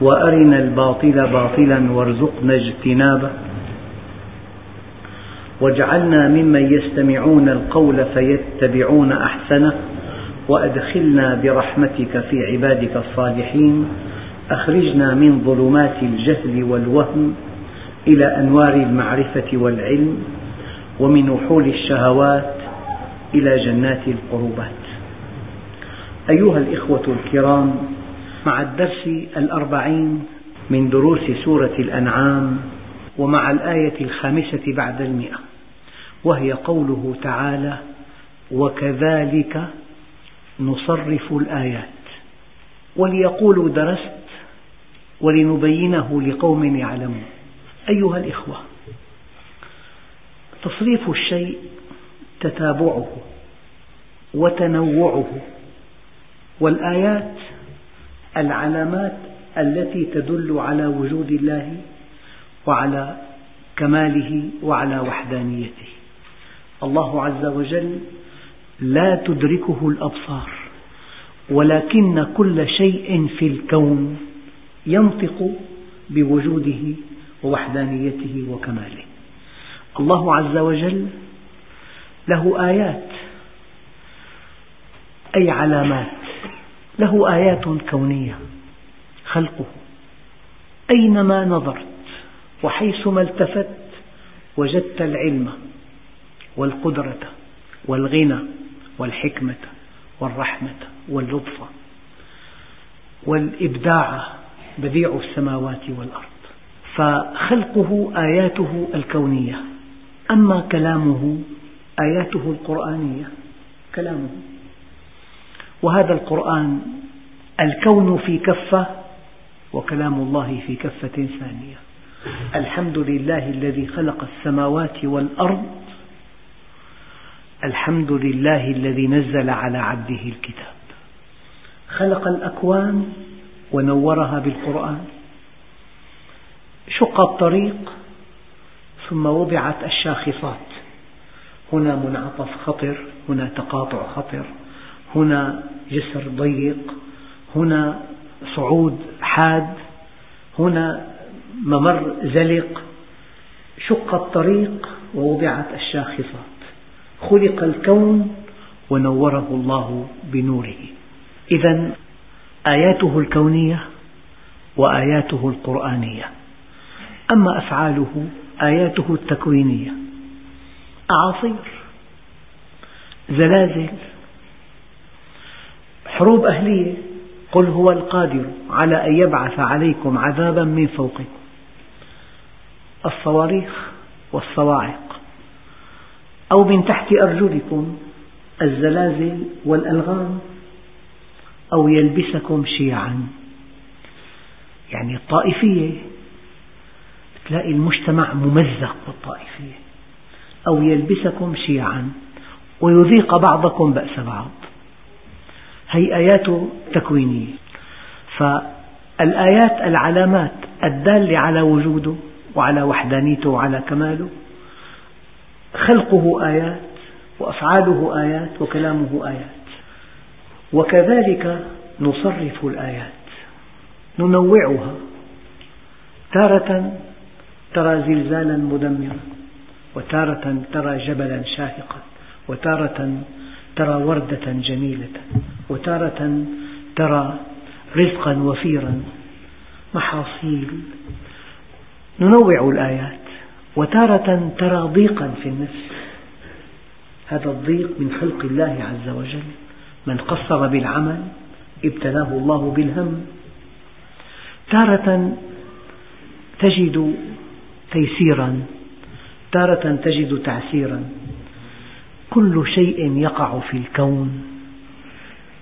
وأرنا الباطل باطلا وارزقنا اجتنابه. واجعلنا ممن يستمعون القول فيتبعون أحسنه وأدخلنا برحمتك في عبادك الصالحين. أخرجنا من ظلمات الجهل والوهم إلى أنوار المعرفة والعلم ومن وحول الشهوات إلى جنات القربات. أيها الإخوة الكرام مع الدرس الأربعين من دروس سورة الأنعام ومع الآية الخامسة بعد المئة وهي قوله تعالى وكذلك نصرف الآيات وليقولوا درست ولنبينه لقوم يعلمون. أيها الإخوة تصريف الشيء تتابعه وتنوعه والآيات العلامات التي تدل على وجود الله وعلى كماله وعلى وحدانيته. الله عز وجل لا تدركه الأبصار ولكن كل شيء في الكون ينطق بوجوده ووحدانيته وكماله. الله عز وجل له آيات أي علامات له آيات كونية خلقه أينما نظرت وحيثما التفت وجدت العلم والقدرة والغنى والحكمة والرحمة واللطف والإبداع بديع السماوات والأرض. فخلقه آياته الكونية أما كلامه آياته القرآنية كلامه وهذا القرآن الكون في كفة وكلام الله في كفة ثانية. الحمد لله الذي خلق السماوات والأرض. الحمد لله الذي نزل على عبده الكتاب. خلق الأكوان ونورها بالقرآن. شق الطريق ثم وضعت الشاخصات. هنا منعطف خطر هنا تقاطع خطر. هنا جسر ضيق هنا صعود حاد هنا ممر زلق شق الطريق ووضعت الشاخصات. خلق الكون ونوره الله بنوره. إذا آياته الكونية وآياته القرآنية. أما أفعاله آياته التكوينية. أعاصير زلازل حروب أهلية. قل هو القادر على أن يبعث عليكم عذابا من فوقكم. الصواريخ والصواعق. أو من تحت أرجلكم الزلازل والألغام. أو يلبسكم شيعا. يعني الطائفية. تلاقي المجتمع ممزق بالطائفية. أو يلبسكم شيعا. ويذيق بعضكم بأس بعض. هي آيات تكوينية. فالآيات العلامات الدالة على وجوده وعلى وحدانيته وعلى كماله. خلقه آيات وأفعاله آيات وكلامه آيات. وكذلك نصرف الآيات ننوعها. تارة ترى زلزالا مدمرا وتارة ترى جبلا شاهقا وتارة ترى وردة جميلة وتارة ترى رزقا وفيرا محاصيل. ننوع الآيات وتارة ترى ضيقا في النفس. هذا الضيق من خلق الله عز وجل. من قصر بالعمل ابتلاه الله بالهم. تارة تجد تيسيرا تارة تجد تعسيرا. كل شيء يقع في الكون.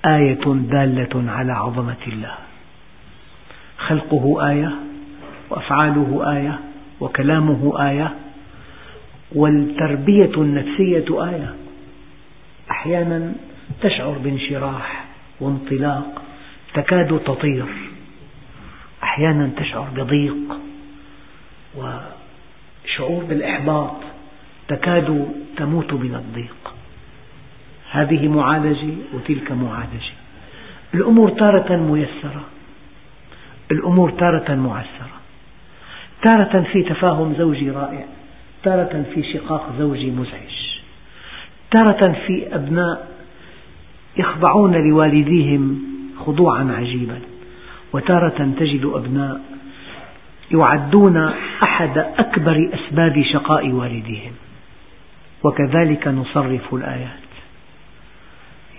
آية دالة على عظمة الله. خلقه آية وأفعاله آية وكلامه آية والتربية النفسية آية. أحيانا تشعر بانشراح وانطلاق تكاد تطير. أحيانا تشعر بضيق وشعور بالإحباط. تكاد تموت من الضيق. هذه معالجة وتلك معالجة. الأمور تارة ميسرة. الأمور تارة معسرة. تارة في تفاهم زوجي رائع. تارة في شقاق زوجي مزعج. تارة في أبناء يخضعون لوالديهم خضوعا عجيبا. وتارة تجد أبناء يعدون أحد أكبر أسباب شقاء والديهم. وكذلك نصرف الآيات.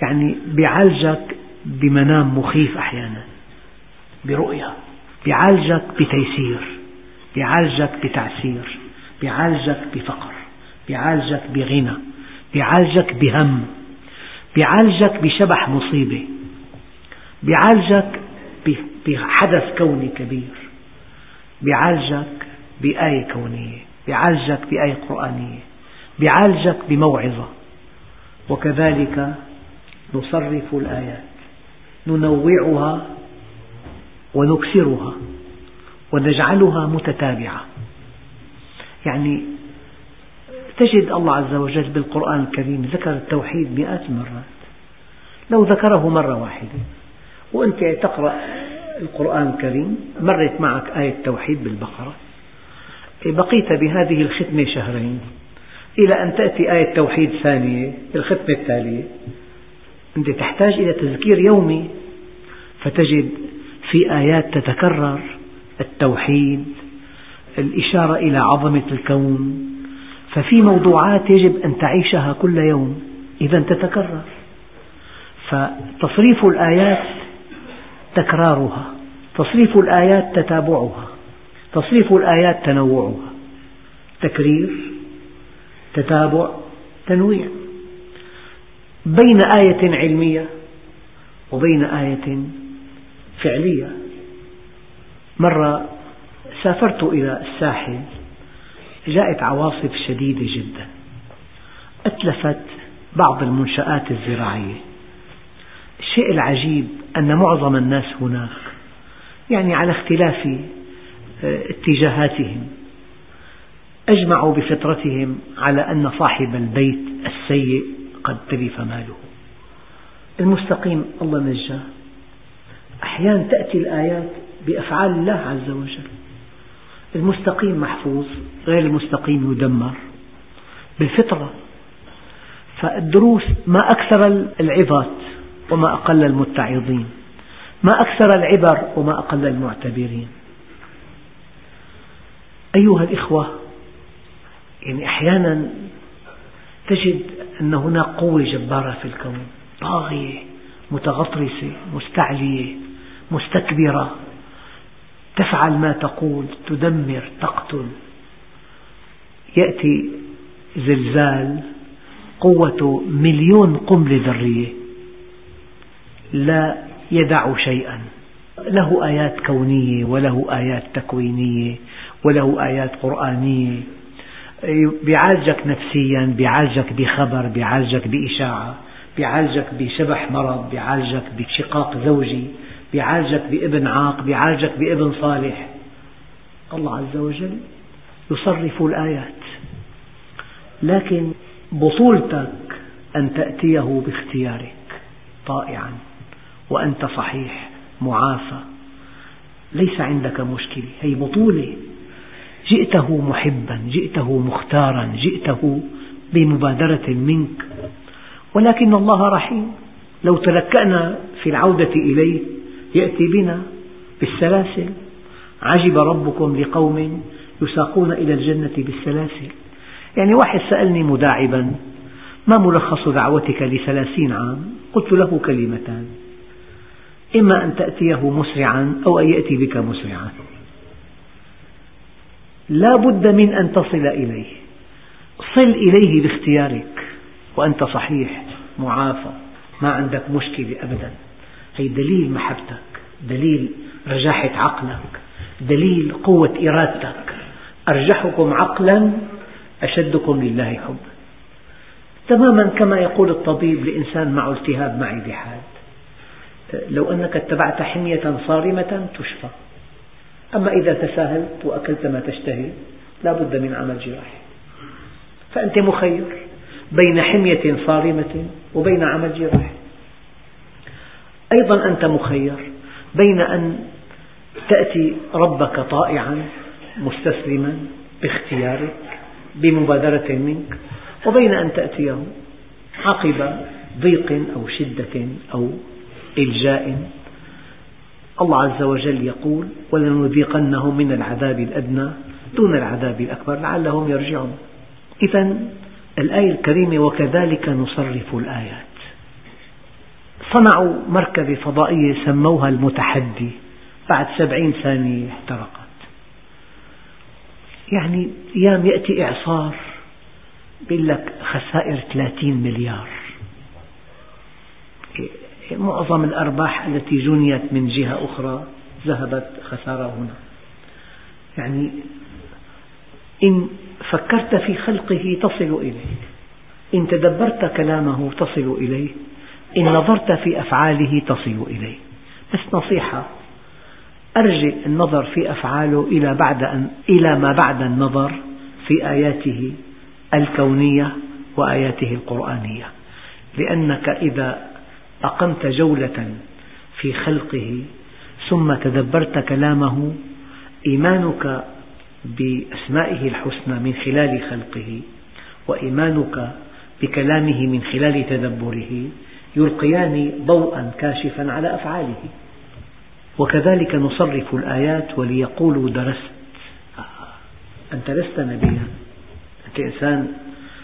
يعني بيعالجك بمنام مخيف أحيانا برؤية بيعالجك بتيسير بيعالجك بتعسير بيعالجك بفقر بيعالجك بغنى بيعالجك بهم بيعالجك بشبح مصيبة بيعالجك بحدث كوني كبير بيعالجك بآية كونية بيعالجك بآية قرآنية. بيعالجك بموعظة. وكذلك نصرف الآيات. ننوعها ونكسرها ونجعلها متتابعة. يعني تجد الله عز وجل بالقرآن الكريم ذكر التوحيد مئات المرات. لو ذكره مرة واحدة. وأنت تقرأ القرآن الكريم مرت معك آية توحيد بالبقرة. بقيت بهذه الختمة شهرين. إلى أن تأتي آية توحيد ثانية الختمة التالية. أنت تحتاج إلى تذكير يومي فتجد في آيات تتكرر التوحيد الإشارة إلى عظمة الكون. ففي موضوعات يجب أن تعيشها كل يوم إذا تتكرر. فتصريف الآيات تكرارها تصريف الآيات تتابعها تصريف الآيات تنوعها. تكرير تتابع تنويع. بين آية علمية وبين آية فعلية. مرة سافرت إلى الساحل جاءت عواصف شديدة جدا. أتلفت بعض المنشآت الزراعية. الشيء العجيب أن معظم الناس هناك يعني على اختلاف آه، اتجاهاتهم. أجمعوا بفطرتهم على أن صاحب البيت السيء قد تلف ماله. المستقيم الله نجاه. أحيانا تأتي الآيات بأفعال الله عز وجل. المستقيم محفوظ غير المستقيم يدمر بالفطرة فالدروس ما أكثر العظات وما أقل المتعظين. ما أكثر العبر وما أقل المعتبرين. أيها الإخوة يعني أحيانا تجد أن هناك قوة جبارة في الكون طاغية متغطرسة مستعلية مستكبرة تفعل ما تقول تدمر تقتل. يأتي زلزال قوته مليون قنبلة ذرية لا يدع شيئا. له آيات كونية وله آيات تكوينية وله آيات قرآنية. بيعالجك نفسيا بيعالجك بخبر بيعالجك بإشاعة بيعالجك بشبح مرض بيعالجك بشقاق زوجي بيعالجك بابن عاق بيعالجك بابن صالح. الله عز وجل يصرف الآيات. لكن بطولتك أن تأتيه باختيارك طائعا وأنت صحيح معافى. ليس عندك مشكلة. هي بطولة. جئته محبا جئته مختارا جئته بمبادرة منك. ولكن الله رحيم لو تلكأنا في العودة إليه يأتي بنا بالسلاسل. عجب ربكم لقوم يساقون إلى الجنة بالسلاسل. يعني واحد سألني مداعبا ما ملخص دعوتك لثلاثين عام؟ قلت له كلمتان. إما أن تأتيه مسرعا أو أن يأتي بك مسرعا. لا بد من أن تصل إليه. صل إليه باختيارك وأنت صحيح معافى ما عندك مشكلة أبدا. هي دليل محبتك دليل رجاحة عقلك دليل قوة إرادتك. أرجحكم عقلا أشدكم لله حبا. تماما كما يقول الطبيب لإنسان معه التهاب معدي حاد لو أنك اتبعت حمية صارمة تشفى. أما إذا تساهلت وأكلت ما تشتهي لا بد من عمل جراحي. فأنت مخير بين حمية صارمة وبين عمل جراحي. أيضا أنت مخير بين أن تأتي ربك طائعا مستسلما باختيارك بمبادرة منك وبين أن تأتيه عقب ضيق أو شدة أو إلجاء الله عز وجل يقول ولنذيقنهم من العذاب الأدنى دون العذاب الأكبر لعلهم يرجعون. إذا الآية الكريمة وكذلك نصرف الآيات. صنعوا مركبة فضائية سموها المتحدي بعد سبعين ثانية احترقت. يعني أيام يأتي إعصار بيقول لك خسائر 30 مليار. معظم الأرباح التي جنيت من جهة أخرى ذهبت خسارة هنا. يعني إن فكرت في خلقه تصل إليه. إن تدبرت كلامه تصل إليه. إن نظرت في أفعاله تصل إليه. بس نصيحة أرجئ النظر في أفعاله إلى, بعد أن إلى ما بعد النظر في آياته الكونية وآياته القرآنية. لأنك إذا أقمت جولة في خلقه ثم تدبرت كلامه إيمانك بأسمائه الحسنى من خلال خلقه وإيمانك بكلامه من خلال تدبره يلقيان ضوءا كاشفا على أفعاله. وكذلك نصرف الآيات وليقولوا درست. أنت لست نبيا. أنت إنسان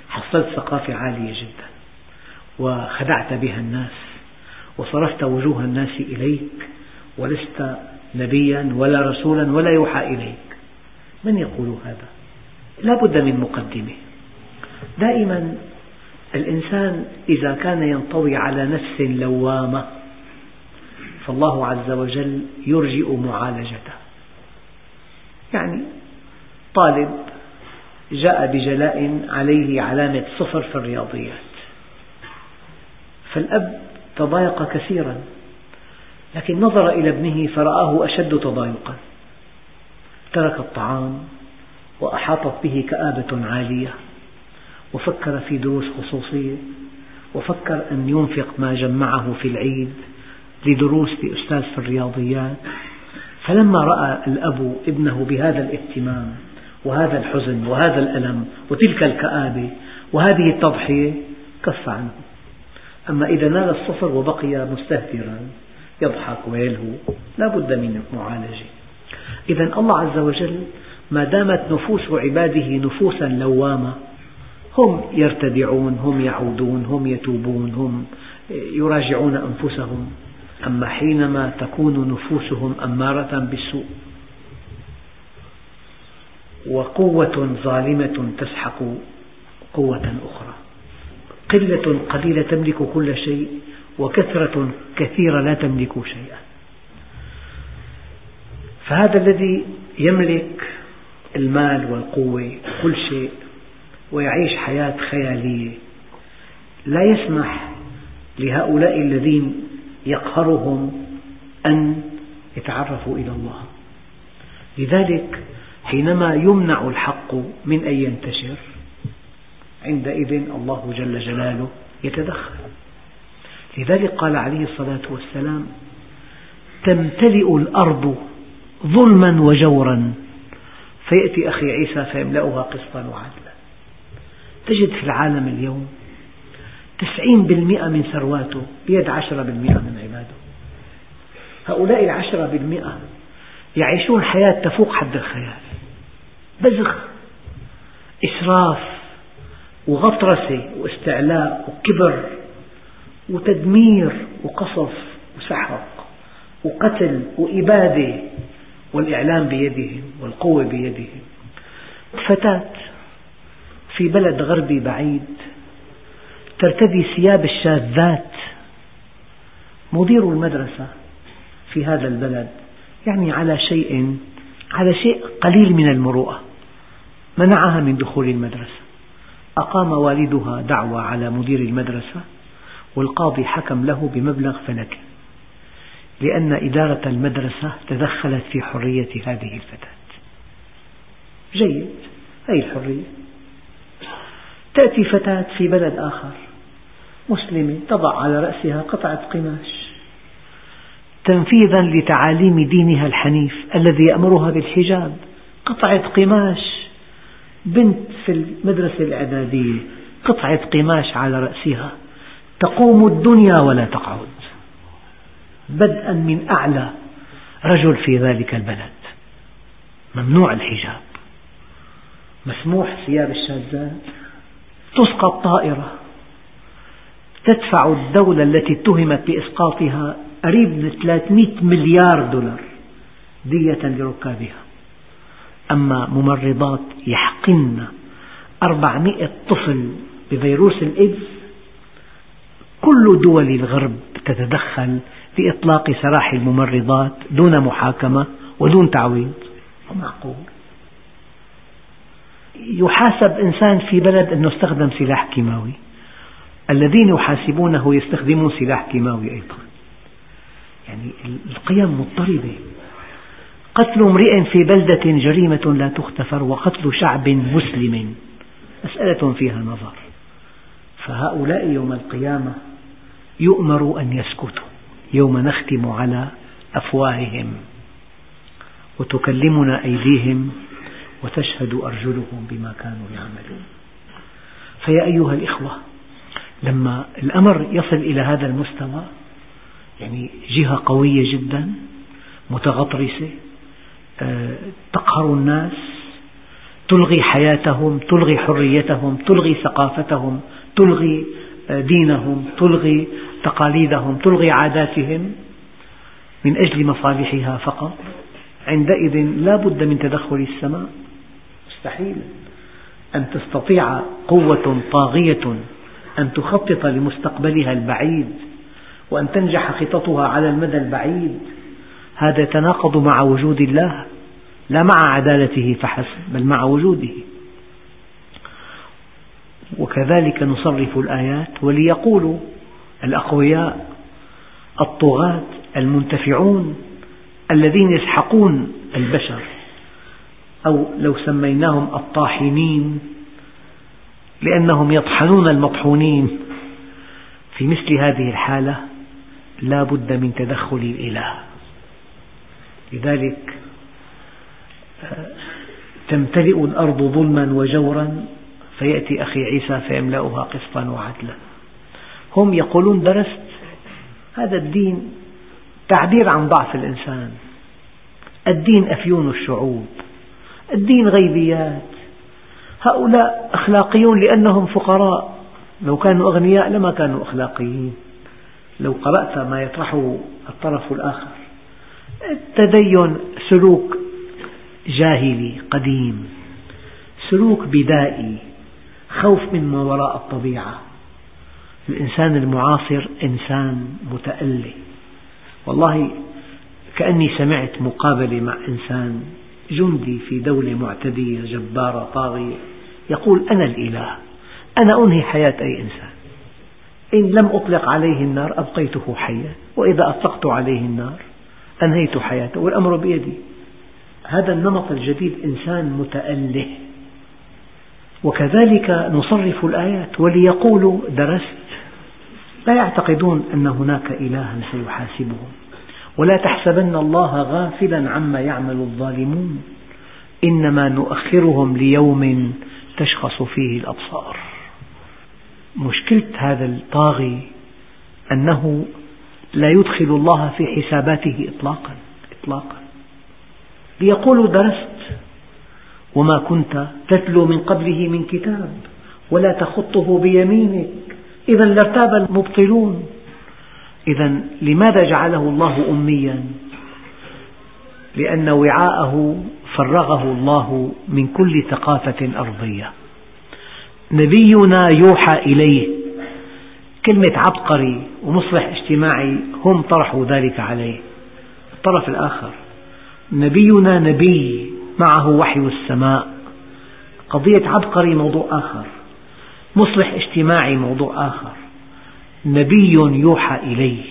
حصلت ثقافة عالية جدا وخدعت بها الناس. وصرفت وجوه الناس إليك ولست نبيا ولا رسولا ولا يوحى إليك. من يقول هذا؟ لا بد من مقدمة. دائما الإنسان إذا كان ينطوي على نفس لوامة فالله عز وجل يرجئ معالجته. يعني طالب جاء بجلاء عليه علامة صفر في الرياضيات فالأب تضايق كثيرا. لكن نظر إلى ابنه فرآه أشد تضايقا. ترك الطعام وأحاطت به كآبة عالية وفكر في دروس خصوصية وفكر أن ينفق ما جمعه في العيد لدروس لأستاذ في الرياضيات. فلما رأى الأب ابنه بهذا الاهتمام وهذا الحزن وهذا الألم وتلك الكآبة وهذه التضحية كف عنه. أما إذا نال الصفر وبقي مستهترا يضحك ويلهو لا بد من معالجة إذا الله عز وجل ما دامت نفوس عباده نفوسا لوامة هم يرتدعون هم يعودون هم يتوبون هم يراجعون أنفسهم. أما حينما تكون نفوسهم أمارة بالسوء وقوة ظالمة تسحق قوة أخرى. قلة قليلة تملك كل شيء وكثرة كثيرة لا تملك شيئا. فهذا الذي يملك المال والقوة كل شيء ويعيش حياة خيالية لا يسمح لهؤلاء الذين يقهرهم أن يتعرفوا إلى الله. لذلك حينما يمنع الحق من أن ينتشر عندئذ الله جل جلاله يتدخل. لذلك قال عليه الصلاة والسلام تمتلئ الأرض ظلما وجورا. فيأتي أخي عيسى فيملأها قسطا وعدلا. تجد في العالم اليوم تسعين بالمئة من ثرواته بيد عشرة بالمئة من عباده. هؤلاء العشرة بالمئة يعيشون حياة تفوق حد الخيال. بذخ إسراف وغطرسة واستعلاء وكبر وتدمير وقصف وسحق وقتل وإبادة والإعلام بيدهم والقوة بيدهم فتاة في بلد غربي بعيد ترتدي ثياب الشاذات. مدير المدرسة في هذا البلد يعني على شيء هذا شيء قليل من المروءة منعها من دخول المدرسة. أقام والدها دعوى على مدير المدرسة والقاضي حكم له بمبلغ فلكي لأن إدارة المدرسة تدخلت في حرية هذه الفتاة. جيد. هذه الحرية تأتي فتاة في بلد آخر مسلمة تضع على رأسها قطعة قماش. تنفيذا لتعاليم دينها الحنيف الذي يأمرها بالحجاب قطعة قماش. بنت في المدرسة الإعدادية قطعة قماش على رأسها. تقوم الدنيا ولا تقعد. بدءا من أعلى رجل في ذلك البلد. ممنوع الحجاب. مسموح ثياب الشاذات تسقط طائرة تدفع الدولة التي اتهمت بإسقاطها قريب من 300 مليار دولار دية لركابها. أما ممرضات يحقن 400 طفل بفيروس الإيدز كل دول الغرب تتدخل لإطلاق سراح الممرضات دون محاكمة ودون تعويض. معقول يحاسب إنسان في بلد أنه استخدم سلاح كيماوي. الذين يحاسبونه يستخدمون سلاح كيماوي أيضا. يعني القيم مضطربة قتل امرئ في بلدة جريمة لا تغتفر وقتل شعب مسلم. مسألة فيها نظر. فهؤلاء يوم القيامة يؤمر أن يسكتوا يوم نختم على أفواههم. وتكلمنا أيديهم وتشهد أرجلهم بما كانوا يعملون. فيا أيها الإخوة لما الأمر يصل إلى هذا المستوى يعني جهة قوية جدا متغطرسة تقهر الناس تلغي حياتهم تلغي حريتهم تلغي ثقافتهم تلغي آه، دينهم تلغي تقاليدهم تلغي عاداتهم من أجل مصالحها فقط. عندئذ لا بد من تدخل السماء. مستحيل. أن تستطيع قوة طاغية أن تخطط لمستقبلها البعيد وأن تنجح خططها على المدى البعيد. هذا يتناقض مع وجود الله. لا مع عدالته فحسب بل مع وجوده. وكذلك نصرف الآيات وليقولوا الأقوياء الطغاة المنتفعون الذين يسحقون البشر أو لو سميناهم الطاحنين لأنهم يطحنون المطحونين. في مثل هذه الحالة لا بد من تدخل الإله. لذلك تمتلئ الأرض ظلما وجورا فيأتي أخي عيسى فيملأها قسطا وعدلا. هم يقولون درست هذا الدين تعبير عن ضعف الإنسان. الدين أفيون الشعوب الدين غيبيات. هؤلاء أخلاقيون لأنهم فقراء. لو كانوا أغنياء لما كانوا أخلاقيين. لو قرأت ما يطرحه الطرف الآخر. التدين سلوك جاهلي قديم سلوك بدائي خوف مما وراء الطبيعة. الإنسان المعاصر إنسان متأله والله كأني سمعت مقابلة مع إنسان جندي في دولة معتدية جبارة طاغية. يقول أنا الإله أنا أنهي حياة أي إنسان. إن لم أطلق عليه النار أبقيته حيا وإذا أطلقت عليه النار أنهيت حياته والأمر بيدي. هذا النمط الجديد إنسان متأله. وكذلك نصرف الآيات وليقولوا درست. لا يعتقدون أن هناك إلها سيحاسبهم. ولا تحسبن الله غافلا عما يعمل الظالمون. إنما نؤخرهم ليوم تشخص فيه الأبصار. مشكلة هذا الطاغي أنه لا يدخل الله في حساباته إطلاقا إطلاقا. ليقولوا درست وما كنت تتلو من قبله من كتاب ولا تخطه بيمينك. إذا لارتاب المبطلون. إذا لماذا جعله الله أميا؟ لأن وعاءه فرغه الله من كل ثقافة أرضية. نبينا يوحى إليه. كلمة عبقري ومصلح اجتماعي هم طرحوا ذلك عليه. الطرف الآخر. نبينا نبي معه وحي السماء. قضية عبقري موضوع آخر مصلح اجتماعي موضوع آخر. نبي يوحى إليه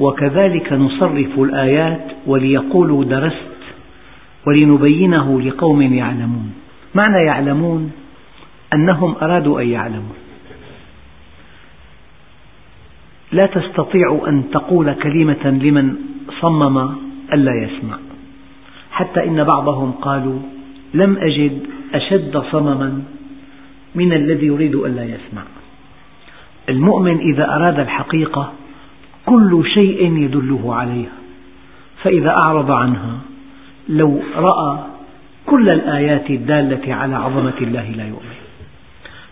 وكذلك نصرف الآيات وليقولوا درست ولنبينه لقوم يعلمون. معنى يعلمون؟ أنهم أرادوا أن يعلموا. لا تستطيع أن تقول كلمة لمن صمم ألا يسمع. حتى إن بعضهم قالوا لم أجد أشد صمما من الذي يريد ألا يسمع. المؤمن إذا أراد الحقيقة كل شيء يدله عليها فإذا أعرض عنها لو رأى كل الآيات الدالة على عظمة الله لا يؤمن.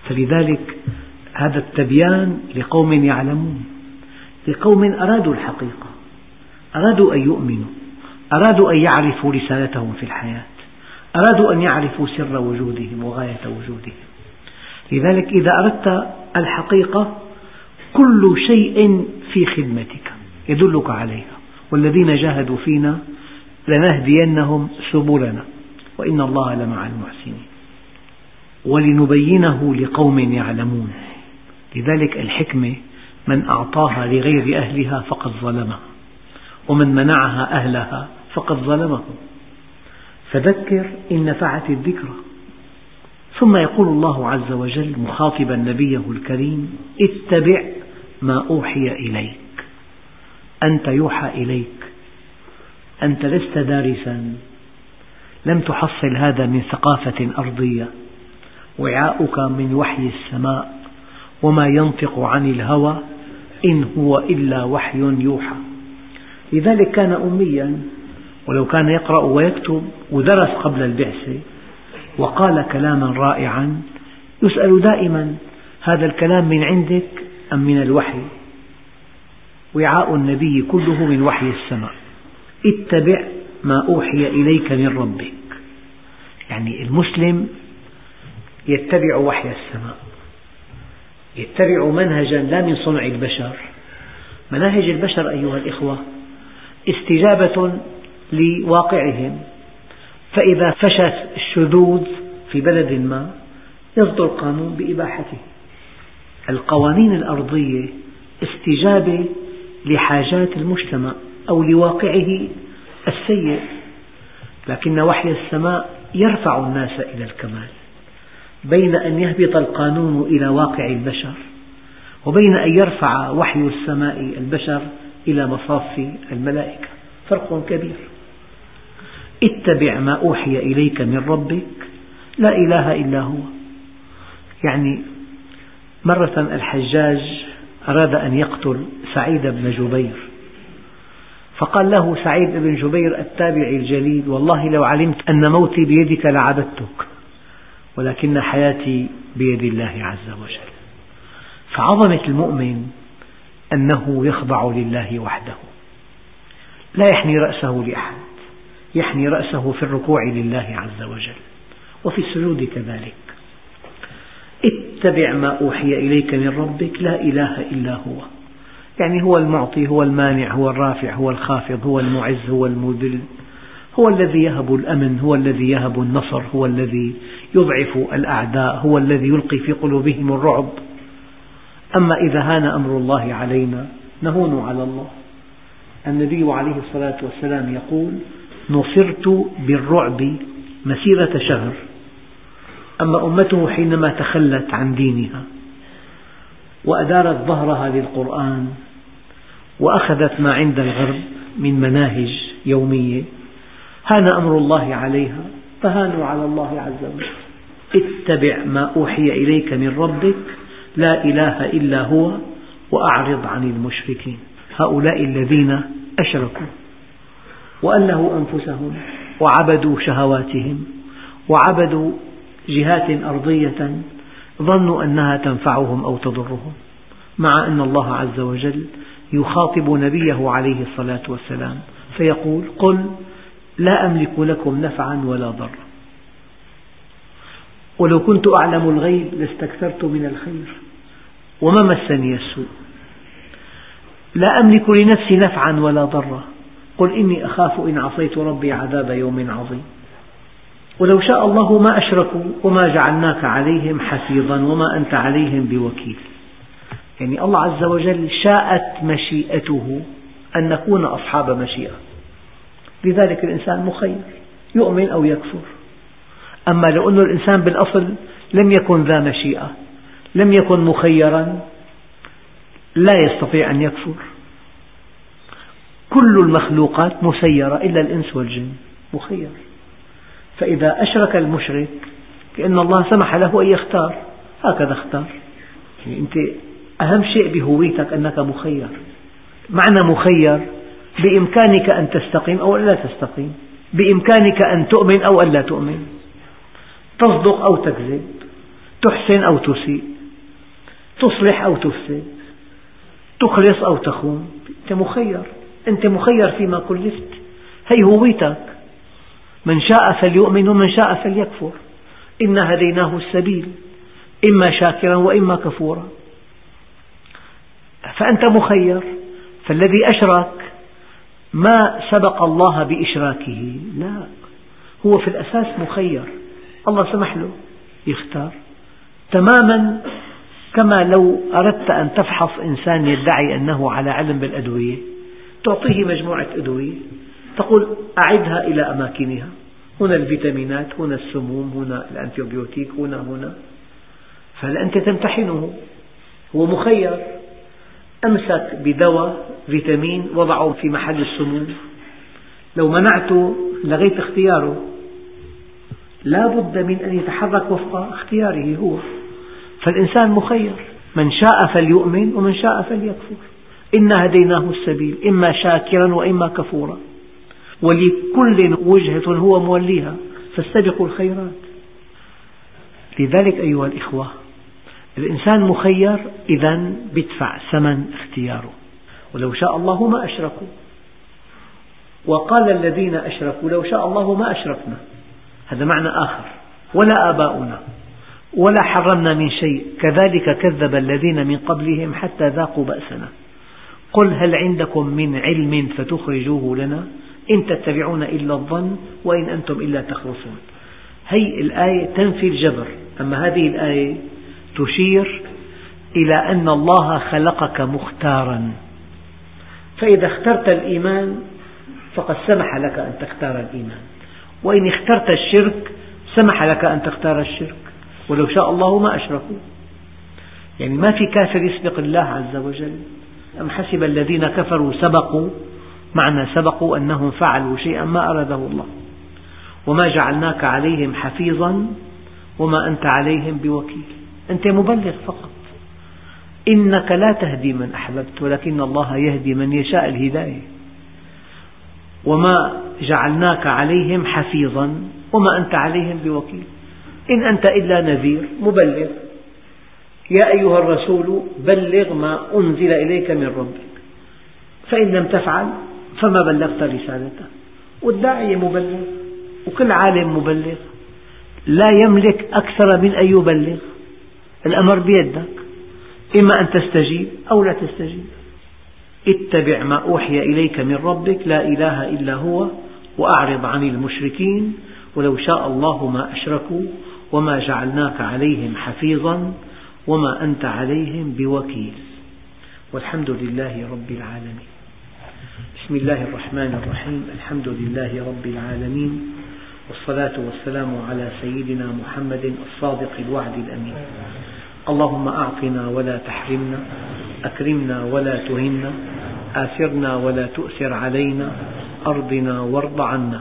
فلذلك هذا التبيان لقوم يعلمون لقوم أرادوا الحقيقة أرادوا أن يؤمنوا. أرادوا أن يعرفوا رسالتهم في الحياة. أرادوا أن يعرفوا سر وجودهم وغاية وجودهم. لذلك إذا أردت الحقيقة كل شيء في خدمتك يدلك عليها. والذين جاهدوا فينا لنهدينهم سبلنا وإن الله لمع المحسنين. ولنبينه لقوم يعلمون. لذلك الحكمة من أعطاها لغير أهلها فقد ظلمها ومن منعها أهلها فقد ظلمهم. فذكر إن نفعت الذكرى. ثم يقول الله عز وجل مخاطبا نبيه الكريم اتبع ما أوحي إليك. أنت يوحى إليك. أنت لست دارسا. لم تحصل هذا من ثقافة أرضية. وعاؤك من وحي السماء. وما ينطق عن الهوى إن هو إلا وحي يوحى. لذلك كان أميا ولو كان يقرأ ويكتب ودرس قبل البعثة وقال كلاما رائعا يسأل دائما هذا الكلام من عندك أم من الوحي؟ وعاء النبي كله من وحي السماء. اتبع ما أوحي إليك من ربك. يعني المسلم يتبع وحي السماء. يتبع منهجا لا من صنع البشر. مناهج البشر أيها الإخوة استجابة لواقعهم. فإذا فشى الشذوذ في بلد ما يصدر قانون بإباحته. القوانين الأرضية استجابة لحاجات المجتمع أو لواقعه السيء. لكن وحي السماء يرفع الناس إلى الكمال. بين أن يهبط القانون إلى واقع البشر وبين أن يرفع وحي السماء البشر إلى مصاف الملائكة. فرق كبير. اتبع ما أوحي إليك من ربك. لا إله إلا هو. يعني مرة الحجاج أراد أن يقتل سعيد بن جبير. فقال له سعيد بن جبير التابع الجليل والله لو علمت أن موتي بيدك لعبدتك ولكن حياتي بيد الله عز وجل. فعظمة المؤمن أنه يخضع لله وحده. لا يحني رأسه لأحد يحني رأسه في الركوع لله عز وجل وفي السجود كذلك. اتبع ما أوحي إليك من ربك لا إله إلا هو. يعني هو المعطي هو المانع هو الرافع هو الخافض هو المعز هو المذل هو الذي يهب الأمن هو الذي يهب النصر هو الذي يضعف الأعداء هو الذي يلقي في قلوبهم الرعب. أما إذا هان أمر الله علينا نهون على الله. النبي عليه الصلاة والسلام يقول نصرت بالرعب مسيرة شهر أما أمته حينما تخلت عن دينها وأدارت ظهرها للقرآن وأخذت ما عند الغرب من مناهج يومية هان أمر الله عليها فهانوا على الله عز وجل. اتبع ما أوحي إليك من ربك لا إله إلا هو وأعرض عن المشركين. هؤلاء الذين أشركوا وألهوا أنفسهم وعبدوا شهواتهم وعبدوا جهات أرضية ظنوا أنها تنفعهم أو تضرهم مع أن الله عز وجل يخاطب نبيه عليه الصلاة والسلام فيقول قل لا أملك لكم نفعا ولا ضرا. ولو كنت أعلم الغيب لاستكثرت من الخير. وما مسني السوء. لا أملك لنفسي نفعا ولا ضرا. قل إني أخاف إن عصيت ربي عذاب يوم عظيم. ولو شاء الله ما أشركوا وما جعلناك عليهم حفيظا وما أنت عليهم بوكيل. يعني الله عز وجل شاءت مشيئته أن نكون أصحاب مشيئة. لذلك الإنسان مخير يؤمن أو يكفر. أما لو أن الإنسان بالأصل لم يكن ذا مشيئة لم يكن مخيرا لا يستطيع أن يكفر. كل المخلوقات مسيرة إلا الإنس والجن مخير. فإذا أشرك المشرك كأن الله سمح له أن يختار هكذا اختار. يعني أنت أهم شيء بهويتك أنك مخير. معنى مخير بإمكانك أن تستقيم أو لا تستقيم. بإمكانك أن تؤمن أو ألا تؤمن. تصدق أو تكذب تحسن أو تسيء. تصلح أو تفسد تخلص أو تخون أنت مخير أنت مخير فيما كلفت. هي هويتك من شاء فليؤمن ومن شاء فليكفر. إنا هديناه السبيل إما شاكرا وإما كفورا. فأنت مخير. فالذي أشرك ما سبق الله بإشراكه؟ لا. هو في الأساس مخير. الله سمح له يختار. تماما كما لو أردت أن تفحص إنسان يدعي أنه على علم بالأدوية تعطيه مجموعة أدوية تقول أعدها إلى أماكنها. هنا الفيتامينات هنا السموم هنا الأنتيبيوتيك هنا هنا. فأنت تمتحنه. هو مخير. أمسك بدواء فيتامين وضعه في محل السموم. لو منعته لغيت اختياره. لا بد من أن يتحرك وفق اختياره هو. فالإنسان مخير. من شاء فليؤمن ومن شاء فليكفر. إنا هديناه السبيل إما شاكرا وإما كفورا. ولكل وجهة هو موليها فاستبقوا الخيرات. لذلك أيها الإخوة الإنسان مخير إذا بدفع ثمن اختياره. ولو شاء الله ما أشركوا. وقال الذين أشركوا لو شاء الله ما أشركنا. هذا معنى آخر. ولا آباؤنا. ولا حرمنا من شيء. كذلك كذب الذين من قبلهم حتى ذاقوا بأسنا. قل هل عندكم من علم فتخرجوه لنا؟ إن تتبعون إلا الظن وإن أنتم إلا تخرصون. هي الآية تنفي الجبر. أما هذه الآية تشير إلى أن الله خلقك مختارا. فإذا اخترت الإيمان فقد سمح لك أن تختار الإيمان. وإن اخترت الشرك سمح لك أن تختار الشرك. ولو شاء الله ما أشركوا. يعني ما في كافر يسبق الله عز وجل. أم حسب الذين كفروا سبقوا؟ معنى سبقوا أنهم فعلوا شيئا ما أراده الله. وما جعلناك عليهم حفيظا وما أنت عليهم بوكيل. أنت مبلغ فقط. إنك لا تهدي من أحببت ولكن الله يهدي من يشاء الهداية. وما جعلناك عليهم حفيظا وما أنت عليهم بوكيل. إن أنت إلا نذير مبلغ. يا أيها الرسول بلغ ما أنزل إليك من ربك. فإن لم تفعل فما بلغت رسالته. والداعية مبلغ وكل عالم مبلغ. لا يملك أكثر من أن يبلغ. الأمر بيدك. إما أن تستجيب أو لا تستجيب. اتبع ما أوحي إليك من ربك. لا إله إلا هو وأعرض عن المشركين. ولو شاء الله ما أشركوا. وما جعلناك عليهم حفيظا وما أنت عليهم بوكيل. والحمد لله رب العالمين. بسم الله الرحمن الرحيم. الحمد لله رب العالمين. والصلاة والسلام على سيدنا محمد الصادق الوعد الأمين. اللهم أعطنا ولا تحرمنا أكرمنا ولا تهنا آثرنا ولا تؤثر علينا أرضنا وارض عنا.